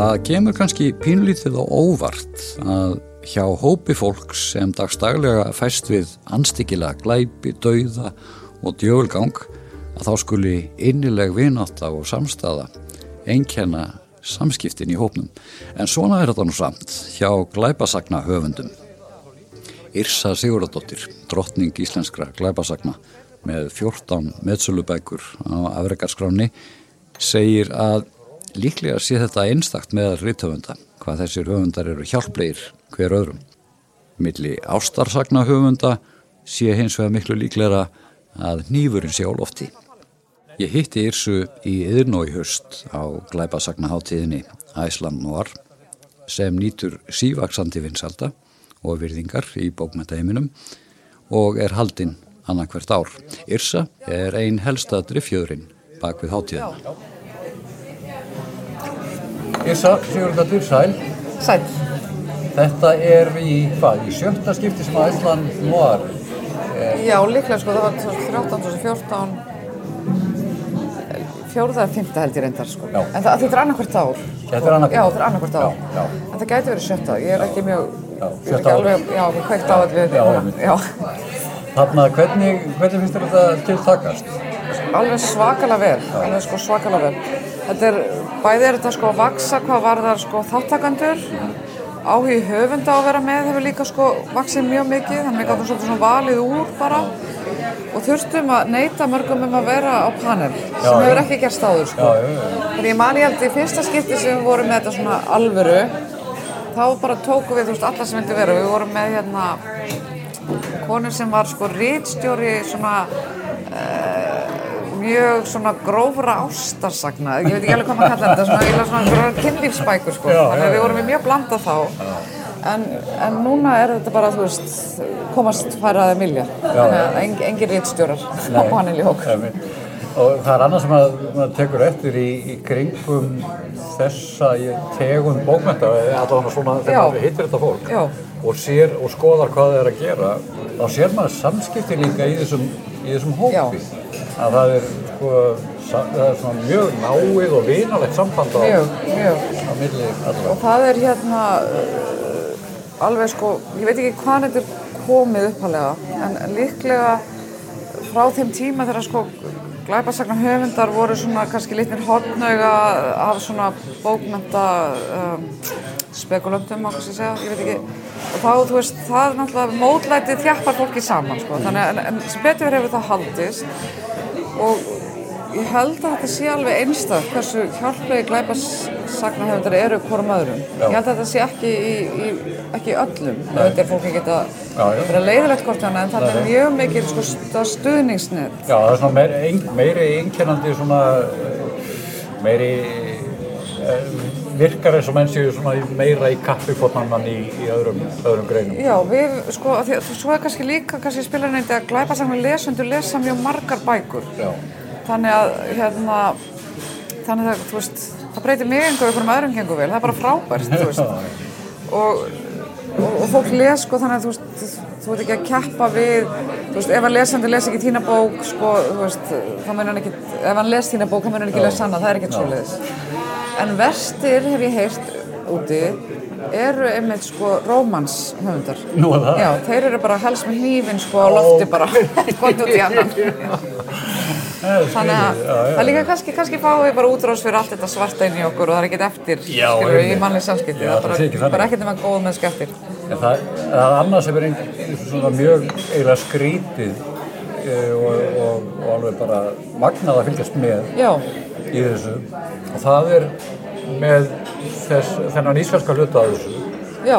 Það kemur kannski pínlítið og óvart að hjá hópi fólks sem dagstaglega fæst við anstíkilega glæpi, dauða og djögulgang að þá skuli innileg vináta og samstafa einnkjana samskiptin í hópnum. En svona er þetta nú samt hjá glæpasagna höfundum. Irsa Sigurðardóttir, drottning íslenskra glæpasagna með 14 meðsölubækur á afreikarskránni, segir að Líklega sé þetta einstakt meðal ríthöfunda, hvað þessir höfundar eru hjálplegir hver öðrum. Milli ástarsagna höfunda sé hins vegar miklu líklega að nýfurinn sé á lofti. Ég hitti Írsu í yðurnói höst á glæpasagna háttíðinni Æsland Noir sem nýtur sívaksandi vinsalda og virðingar í bókmæntaheiminum og er haldinn annarkvert ár. Írsa er ein helsta driffjöðurinn bak við háttíðina. Írsa, Sigurðardóttir, sæl. Sæl. Þetta er í hvað, í sjötta skipti sem að Æsland var? Eh, Já, líklega sko, það var 2013, 2014, fjóruða eða fymta held ég reyndar sko. Já. En það, þetta er annarkvört ár. Þetta er annarkvört ár? Já, þetta er annarkvört ár. Já. En það gæti verið sjötta, ég er ekki mjög, ég er ekki alveg, já, við kveikt á að við, Já, já. Þarna, hvernig, hvernig finnst þér þetta til takast? Alveg svakalega vel, alveg sko svakalega vel. Þetta er, bæði er þetta sko að vaksa hvað varðar sko þáttakandur, áhugi höfunda á að vera með hefur líka sko vaksið mjög mikið, þannig að við gáttum svolítið svona valið úr bara og þurftum að neyta mörgum um að vera á panel sem já. hefur ekki gerst áður sko. Þannig ég man ég held í fyrsta skipti sem við vorum með þetta svona alvöru, þá bara tókum við, þú veist, alla sem vildi vera. Við vorum með hérna konu sem var sko rítstjóri svona uh, mjög svona grófra ástarsagna, ég veit ekki alveg hvað maður kalla þetta, svona, eiginlega svona grófra kynlífsbækur sko, Já, þannig já, að við já. vorum í mjög blandað þá. En, en núna er þetta bara, þú veist, komast færaði milja, þannig að eng, engin rítstjórar á panel í hók. Og það er annað sem að maður tekur eftir í, í kringum þessa tegund bókmynda, eða allavega svona þegar Já. maður hittir þetta fólk Já. og sér og skoðar hvað það er að gera, þá sér maður samskipti líka í þessum, í þessum hópi. Að það er, sko, það er svona mjög náið og vinalegt samband á, Mjög, mjög. á milli allra. Og það er hérna uh, alveg sko, ég veit ekki hvað þetta er komið uppalega, en líklega frá þeim tíma þegar sko glæpasagnar höfundar voru svona kannski litnir hotnauga af svona bókmynda um, spekulöntum, má kannski segja, ég veit ekki. Og þá, þú veist, það er náttúrulega mótlætið þjappar fólki saman, sko, þannig að, sem betur hefur það haldist og ég held að þetta sé alveg einstað hversu hjálplegi glæpasagnahöfundar eru hvorum öðrum. Já. Ég held að þetta sé ekki í, í ekki öllum. Þetta er fólki geta Já, já. vera leiðilegt hvort hana en þetta er mjög mikil sko, stu- stuðningsnet. Já, það er svona meiri, ein, meiri einkennandi svona meiri eh, virkar eins og menn séu meira í kappi fórnanmann í, í öðrum, öðrum greinum. Já, við, sko, því, svo er kannski líka, kannski spilar neyndi að glæpasagnir lesendur lesa mjög margar bækur. Já. Þannig að, hérna, þannig að, þú veist, það breytir mig einhverjum einhverjum öðrum gengur vel, það er bara frábært, þú veist. Og, og, og fólk les, sko, þannig að, þú veist, þú veit ekki að keppa við, þú veist, ef að lesandi les ekki þína bók, sko, þú veist, þá mun hann ekki, ef hann les þína bók, þá mun hann ekki lesa hana, það er ekkert svoleiðis. En verstir, hef ég heyrt úti, eru einmitt, sko, rómans höfundar. Nú er það? Já, þeir eru bara helst með hnífin, sko, á lofti bara, gott út í annan. Þannig að það líka kannski, kannski fáum við bara útrás fyrir allt þetta svarta inn í okkur og það er ekkert eftir, Já, skilur í mannlega samskipti. Já, Það er bara, ekkert nema góð með skeftir. Það, er annað sem er ein, svona mjög eiginlega skrítið eh, og, og, og alveg bara magnað að fylgjast með Já, í þessu. Og það er með þess, þennan íslenska hluta af þessu. Já,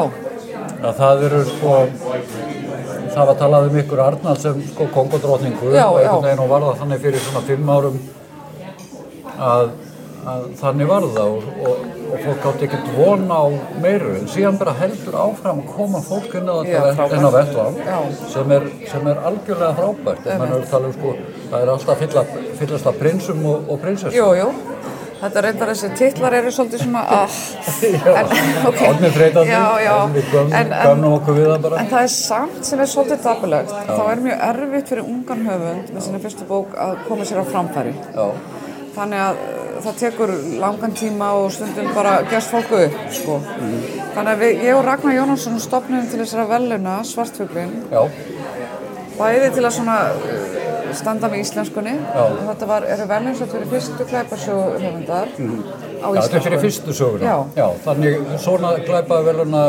að það eru sko það var talað um ykkur Arnald sem sko kongodrótningu og einhvern veginn og var það þannig fyrir svona fimm árum að, að þannig var það og, og, og fólk átti ekkert von á meiru. En síðan bara heldur áfram að koma fólk inn á þetta inn á vettvang sem sem er algjörlega frábært. En mann er að tala um sko það er alltaf fylla, fyllast af prinsum og, og prinsessum jú, jú. Þetta reyndar þessi titlar eru svolítið svona að... Já, já. en það bara. En það er samt sem er svolítið dapulegt. Þá er mjög erfitt fyrir ungan höfund með sinni fyrstu bók að koma sér á framfæri. Já, Þannig að það tekur langan tíma og stundum bara gerst fólku upp, sko. Þannig að við, ég og Ragnar Jónasson stopnum til þessara veluna, Svartfuglin, Já, bæði til að svona uh, standa með íslenskunni. Já. Þetta var, eru velun sem fyrir fyrstu klæparsjóðu höfundar á Mhm. Já, þetta er fyrir fyrstu söguna. Já. þannig svona glæpa veluna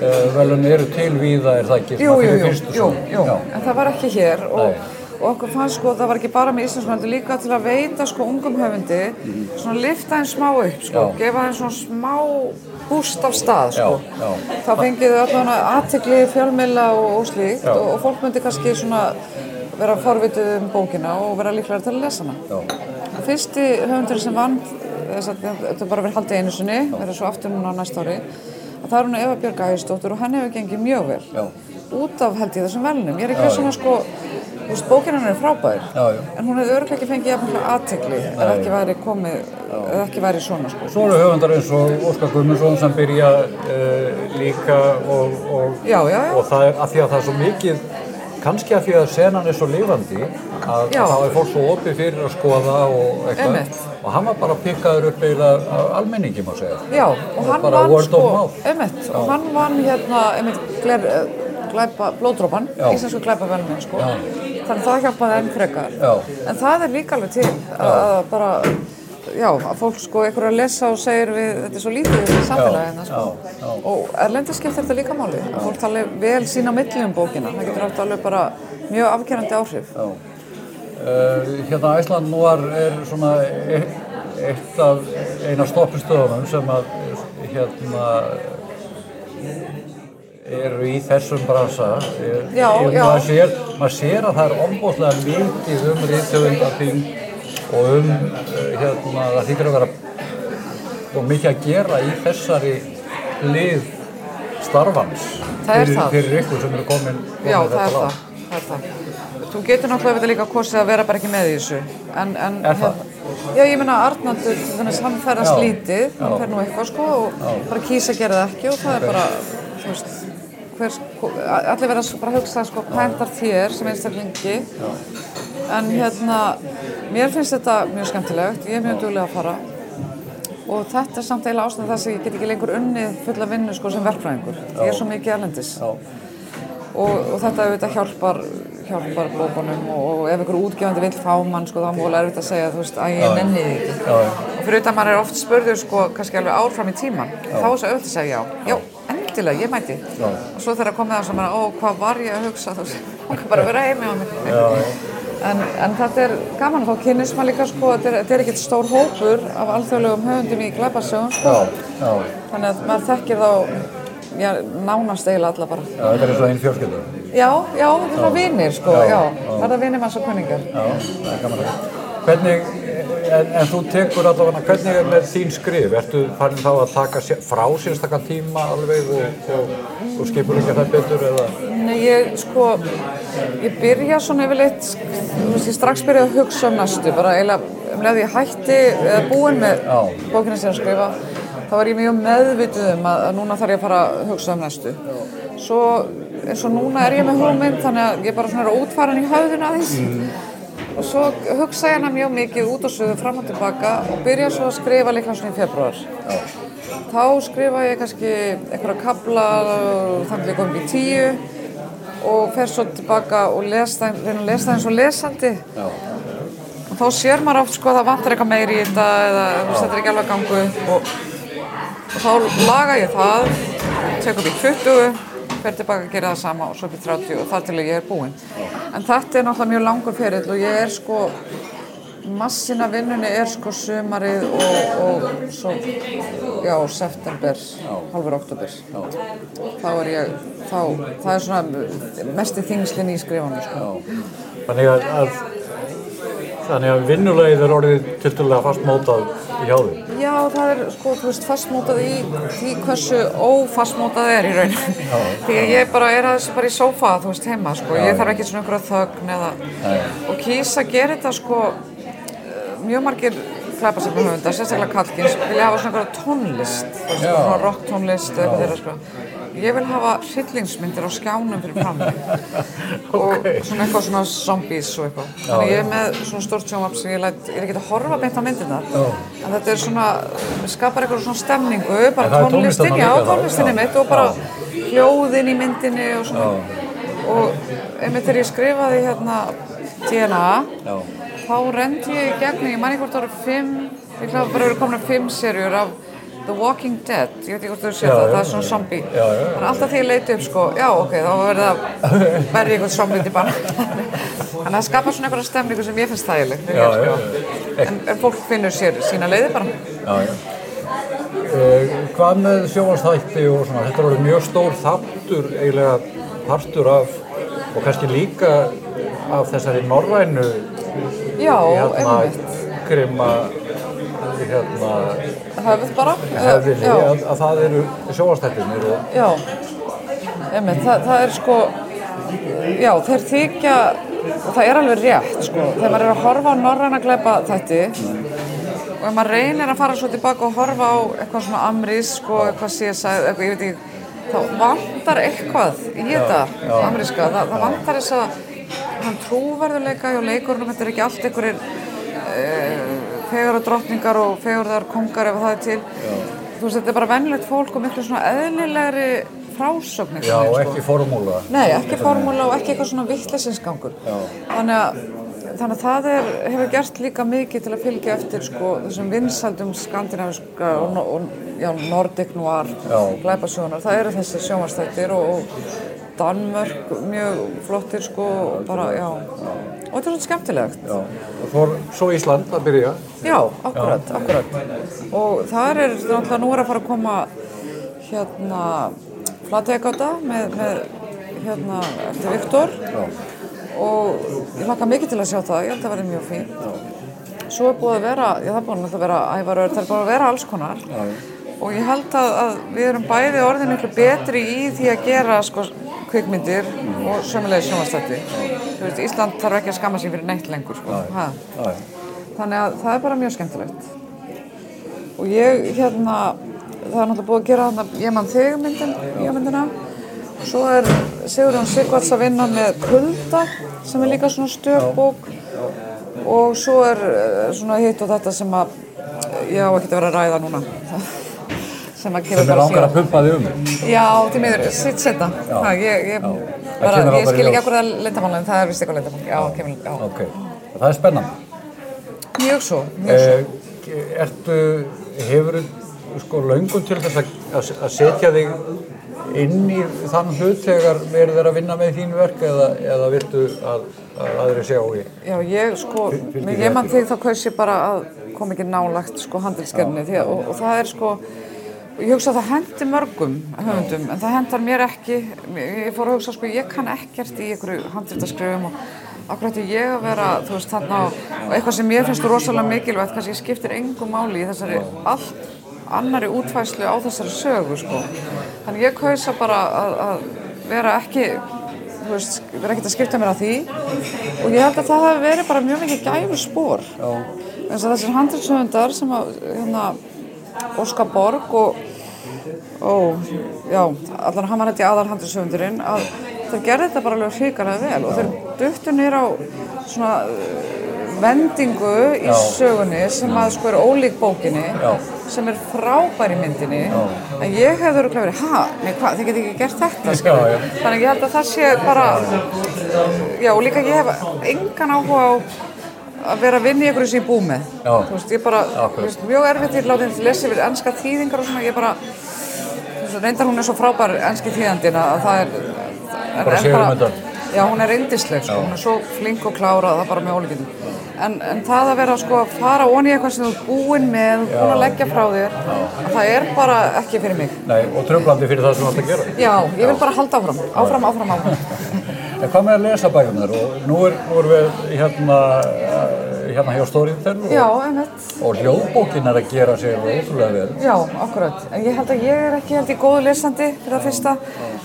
uh, velun eru til víða er það ekki Jú, jú, jú, jú, jú, en það var ekki hér og, Nei. Og okkur fannst sko, það var ekki bara með íslensku heldur líka til að veita sko ungum höfundi svona lifta þeim smá upp sko, Já. gefa þeim svona smá búst af stað sko. Já, já. þá fengið þau allavega aðtekli fjölmiðla og, og slíkt og, og fólk myndi kannski svona vera forvituð um bókina og vera líklega til að lesa hana. Fyrsti höfundur sem vann, þetta er bara verið haldið einu sinni, verður svo aftur núna á næsta ári, að það er hún Eva Björg Ægisdóttir og hann hefur gengið mjög vel. Já. Út af held ég þessum velnum. Ég er ekki svona sko, þú veist, bókinn hennar er frábær, Já, já. en hún hefði örglega ekki fengið jafnlega aðtekli ef ekki væri komið, ef ekki væri svona sko. Svo eru höfundar eins og Óskar Guðmundsson sem byrja uh, líka og, og, Já, já, já. og það er að því að það er svo mikið kannski að því að senan er svo lifandi að þá er fólk svo opið fyrir að skoða og eitthvað Einmitt. og hann var bara pikkaður upp eiginlega almenningi má segja Já, og hann vann sko, einmitt, og hann vann hérna, gler, eh, glæpa, blóðdrópan, íslensku glæpa velminn, sko. Já. Þannig það hjálpaði enn frekar. Já. En það er líka alveg til að að bara, já, að fólk sko einhverju að lesa og segir við, þetta er svo lítið í samfélagina, sko. já, já. Og erlendi skiptir þetta líka máli, að fólk tali vel sín á milli um bókina. Það getur haft alveg bara mjög afgerandi áhrif. Já. Uh, hérna Æsland nú er, er svona eitt af eina stoppistöðunum sem að hérna eru í þessum bransa Já, já. maður sér, maður sér að það er ombúðslega mikið um rítjöfundarting og um uh, hérna það þýttir að vera og mikið að gera í þessari lið starfans Það er fyrir, fyrir ykkur sem eru komin, komin Já, þetta það er langt. það, það er það. Þú getur náttúrulega líka kosið að vera bara ekki með í þessu. En, en, Er það? Já, ég meina Arnaldur, til dæmis, hann ferðast Já, lítið, hann fer nú eitthvað sko og bara kýsa að gera það ekki og það er bara, þú veist, hver, sko- allir verða bara að hugsa sko, hentar þér sem einstaklingi. En hérna, mér finnst þetta mjög skemmtilegt, ég er mjög duglega að fara. Og þetta er samt eiginlega ástæðan þess að ég get ekki lengur unnið fulla vinnu sko sem verkfræðingur. Ég er svo mikið erlendis. Já. og, og þetta auðvitað hjálpar, hjálpar bókunum og, og ef einhver útgefandi vill fá mann sko þá er mjög erfitt að segja þú veist að ég nenni því ekki. Já, já. og fyrir utan maður er oft spurður sko kannski alveg árfram í tíman þá er svo auðvitað að segja já, já, endilega, ég mæti. Já. og svo þegar komið það sem maður, ó hvað var ég að hugsa? Þú veist, hún kan bara vera heimi á mig en, en þetta er gaman þá kynnist maður líka sko, er, þetta er ekkert stór hópur af alþjóðlegum höfundum í glæpasögun sko. Þannig að maður þekkir þá já, nánast eiginlega alla bara. Já, þetta er og einn fjölskyldur. Já, já, þetta er svona vinir sko, Já, já, það er manns og kunningar. Já, það er gaman að Hvernig, en, en þú tekur allavega, hvernig er með þín skrif? Ertu farin þá að taka sé- frá sérstakkan tíma alveg og, og, og skipur ekki það betur eða? Nei, ég sko, ég byrja svona yfirleitt, þú veist, ég strax byrja að hugsa um næstu, bara eiginlega um leið ég hætti eða búin með bókina sem ég skrifa, þá var ég mjög meðvituð um að, að núna þarf ég að fara að hugsa um næstu. Svo, eins og núna er ég með hugmynd, þannig að ég bara svona er að útfæra hann í höfðun aðeins. Og svo hugsa ég hana mjög mikið út og suðu fram og tilbaka og byrja svo að skrifa líka svona í februar. Þá skrifa ég kannski einhverja kabla þannig að ég kom í tíu og fer svo tilbaka og lesa það eins og lesandi. Já. Og þá sér maður oft sko að það vantar eitthvað meiri í þetta eða þetta er ekki alveg gangu og, og þá laga ég það, tek upp í 20, fer tilbaka að gera það sama og svo í 30 og þar til ég er búinn. En þetta er náttúrulega mjög langur ferill og ég er sko, massin af vinnunni er sko sumarið og, og svo, já, september, halvur oktober. Þá er ég, þá, það er svona mesti þingslinn í skrifanum sko. Þannig að þannig að vinnulegið er orðið tildulega fastmótað hjá því. Já, það er sko, þú veist, fastmótað í því hversu ófastmótað er í rauninu. Því að ég bara er aðeins bara í sófa, þú veist, heima, sko. Ég þarf ekki svona einhverja þögn eða... Og kýs að gera þetta, sko, mjög margir klæpasefnum höfundar, sérstaklega Kalkins, vilja hafa svona einhverja tónlist, þú veist, Já. svona rock tónlist eða eitthvað þeirra, sko. Ég vil hafa hryllingsmyndir á skjánum fyrir fram mig. Og svona eitthvað svona zombies og eitthvað. Þannig ég er með svona stórt sjónvarp sem ég læt, ég er ekki að horfa beint á myndirnar. En þetta er svona, skapar eitthvað svona stemningu, bara er tónlistin tónlistin já, tónlistinni já. mitt og bara hljóðin í myndinni og svona. Og einmitt þegar ég skrifaði hérna DNA Já. þá rendi ég í gegnum, ég man ekki hvort það voru fimm, ég glæði bara verið komin fimm serjur af The Walking Dead, ég veit ekki hvort þú séð Já, það, já, það er svona. Já, já, já. Þannig að alltaf því ég leiti upp sko, já ok, þá verður það verði einhvern zombie til bara. Þannig að það skapar svona einhverja stemningu sem ég finnst þægileg. Já, ég já, skrifa. En, en fólk finnur sér sína leiði bara. Já, já. Uh, hvað með sjónvarsþætti og svona, þetta er alveg mjög stór þáttur, eiginlega partur af, og kannski líka af þessari norrænu Já, hérna, einmitt. krima hérna, Höfuð bara. hefðinni, Já. að, að það eru sjónvarsþættinir og Já, einmitt, það, það er sko, já þeir þykja, og það er alveg rétt sko, þegar maður er að horfa á norræna gleipa þætti og ef maður reynir að fara svo tilbaka og horfa á eitthvað svona amrís, sko, eitthvað CSI, eitthvað, ég veit ekki, þá vantar eitthvað í þetta amríska, það, það vantar þess að hann trúverðuleika hjá leikurunum, þetta er ekki allt einhverjir uh, fegur og drottningar og fegurðar kongar ef það er til þú veist, þetta er bara vennilegt fólk og miklu svona eðlilegri frásögn já, og ekki formúla. Nei, ekki formúla og ekki eitthvað svona vittlesinsgangur þannig að Þannig að það er, hefur gert líka mikið til að fylgja eftir sko, þessum vinsaldum skandinaviska og, og já, Nordic noir Já. glæpasjónar. Það eru þessi sjónvarstættir og, og Danmörk mjög flottir sko og bara, já. Og þetta er svona skemmtilegt. Já, og svo Ísland að byrja. Já, akkurat, akkurat. Og þar er náttúrulega nú er að fara að koma hérna flategata með, með hérna eftir Viktor og ég hlakka mikið til að sjá það, ég held að það verði mjög fín. Svo er búið að vera, já það er búið að vera ævaröður, það er búið að vera alls konar og ég held að, að við erum bæði orðin miklu betri í því að gera sko kvikmyndir og sömulegis sjónvastætti. Þú veist, Ísland þarf ekki að skamma sig fyrir neitt lengur sko. Já, já. Þannig að það er bara mjög skemmtilegt. Og ég hérna, það er náttúrulega búið að gera þarna Ég mann þig myndin, ég myndina. Svo er Sigurjón Sigvarts að vinna með Kulda sem er líka svona stökbók. Og svo er eh, svona hitt og þetta sem að ég á ekkert að vera að ræða núna. Sem að kemur Sem er bara langar að síðan. pumpa þig um. Já, til miður, sitt setna. Ha, ég, ég, bara, ég skil ekki akkur að lindamál en það er vist eitthvað lindamál. Já, kemur, já. Ok, það er spennandi. Mjög svo, mjög svo. Eh, ertu, hefur sko löngun til þess að, að, setja þig inn í þann hlut þegar verður þeir að vinna með þín verk eða, eða viltu að, að aðri sjá í? Já, ég sko, þér ég mann þig þá kaus ég bara að koma ekki nálagt sko handilskerni því að, og, og það er sko, ég hugsa að það hendi mörgum höfundum, en það hendar mér ekki, ég fór að hugsa sko, ég kann ekkert í einhverju handritaskrifum og akkur ætti ég að vera, þú veist, þarna og, og eitthvað sem mér finnst rosalega mikilvægt, kannski skiptir engum máli í þessari allt annari útfæslu á þessari sögu sko. Þannig ég kaus að bara að, að vera ekki þú veist, vera ekkert að skipta mér að því. Og ég held að það hefði verið bara mjög mikið gæfu spór þess að þessir handriðsöfundar sem að hérna, Óskar Borg og og já, allan hann var þetta í aðal handriðsöfundurinn að þeir gerði þetta bara alveg hrikalega vel og þeir duttu nýr á svona uh, vendingu í sögunni sem að sko er ólík bókinni sem er frábær í myndinni en ég hefði verið verið, ha, nei hvað, þið geti ekki gert þetta sko. Já, já. þannig að ég held að það sé bara já, og líka ég hef engan áhuga á að vera að vinna í einhverju sem ég búið með. Já. þú veist, ég bara, veist, mjög erfitt ég láti henni lesa yfir ennska þýðingar og svona, ég bara reyndar hún er svo frábær ennski þýðandinn að það er en- Bara en segir um þetta. Já, hún er reyndisleg, sko, hún er svo flink og klárað, það er bara með ólíkinn. En, en það að vera sko að fara onni eitthvað sem þú búinn með, búinn að leggja frá þér, að það er bara ekki fyrir mig. Nei, og tröflandi fyrir það sem þú ætti að gera. Já, ég vil bara halda áfram, áfram, áfram, áfram. En hvað með að lesa bækunar? Og nú er, nú er við hérna, hérna hjá Storytel og, og hljóðbókin er að gera sér ótrúlega vel. Já, akkurat. En ég held að ég er ekki held í góðu lesandi fyrir það fyrsta.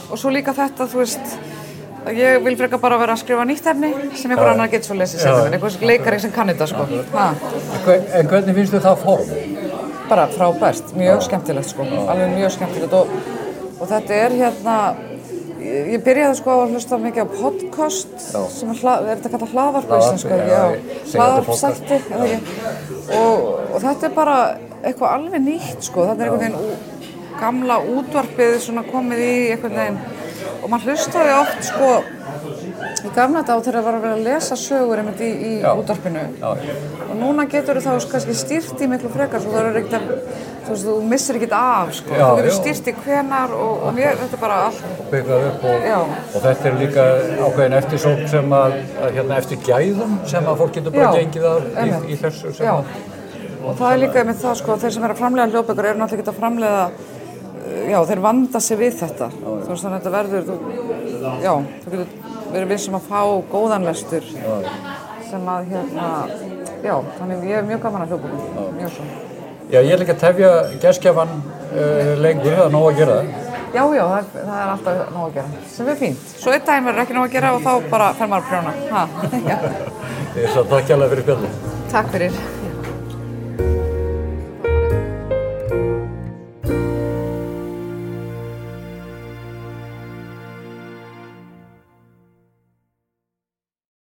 Og svo líka þetta, þú veist, að ég vil frekar bara vera að skrifa nýtt efni sem einhver annar getur svo lesið sér, en einhver leikari sem kann þetta, sko. En En hvernig finnst þið það form? bara frábært, mjög skemmtilegt sko, alveg mjög skemmtilegt. Og og þetta er hérna, ég, ég byrjaði sko að hlusta mikið á podcast Já. sem er, hla, er þetta kallað hlaðvarp já, segjandi hlaðvarpsætti, og, og þetta er bara eitthvað alveg nýtt sko, þetta er einhvern veginn gamla útvarpið svona komið í einhvern veginn. Og maður hlustaði oft sko í gamla dag þegar það var að vera að lesa sögur einmitt í, í Já. útvarpinu Já. og núna getur þú þá kannski stýrt í miklu frekar svo ekkert að þú veist, þú missir ekkert af sko, Já, þú getur já. stýrt í hvenar og, og mér, þetta er bara allt byggðað upp og, Já. og þetta er líka ákveðin eftirsókn sem að, að hérna, eftir gæðum sem að fólk getur bara Já, gengið að í, einmitt. í þessu sem Já, að og það er líka með það sko, þeir sem er að framlega hljóðbækur eru náttúrulega ekki að framlega, já, þeir vanda sig við þetta. Þú veist þannig að þetta verður, þú, já, þú getur verið vissum að fá góðan lestur sem að hérna, já, þannig ég er mjög gaman að hljóðbækum, mjög svo. Já, ég er líka að tefja geskjafan uh, lengur, það er nóg að gera það. Já, já, það það er alltaf nóg að gera, sem er fínt. Svo einn daginn verður ekki nóg að gera og þá bara fer maður að prjóna. Ég er svo takk hjálpa fyrir spjallið. takk fyrir.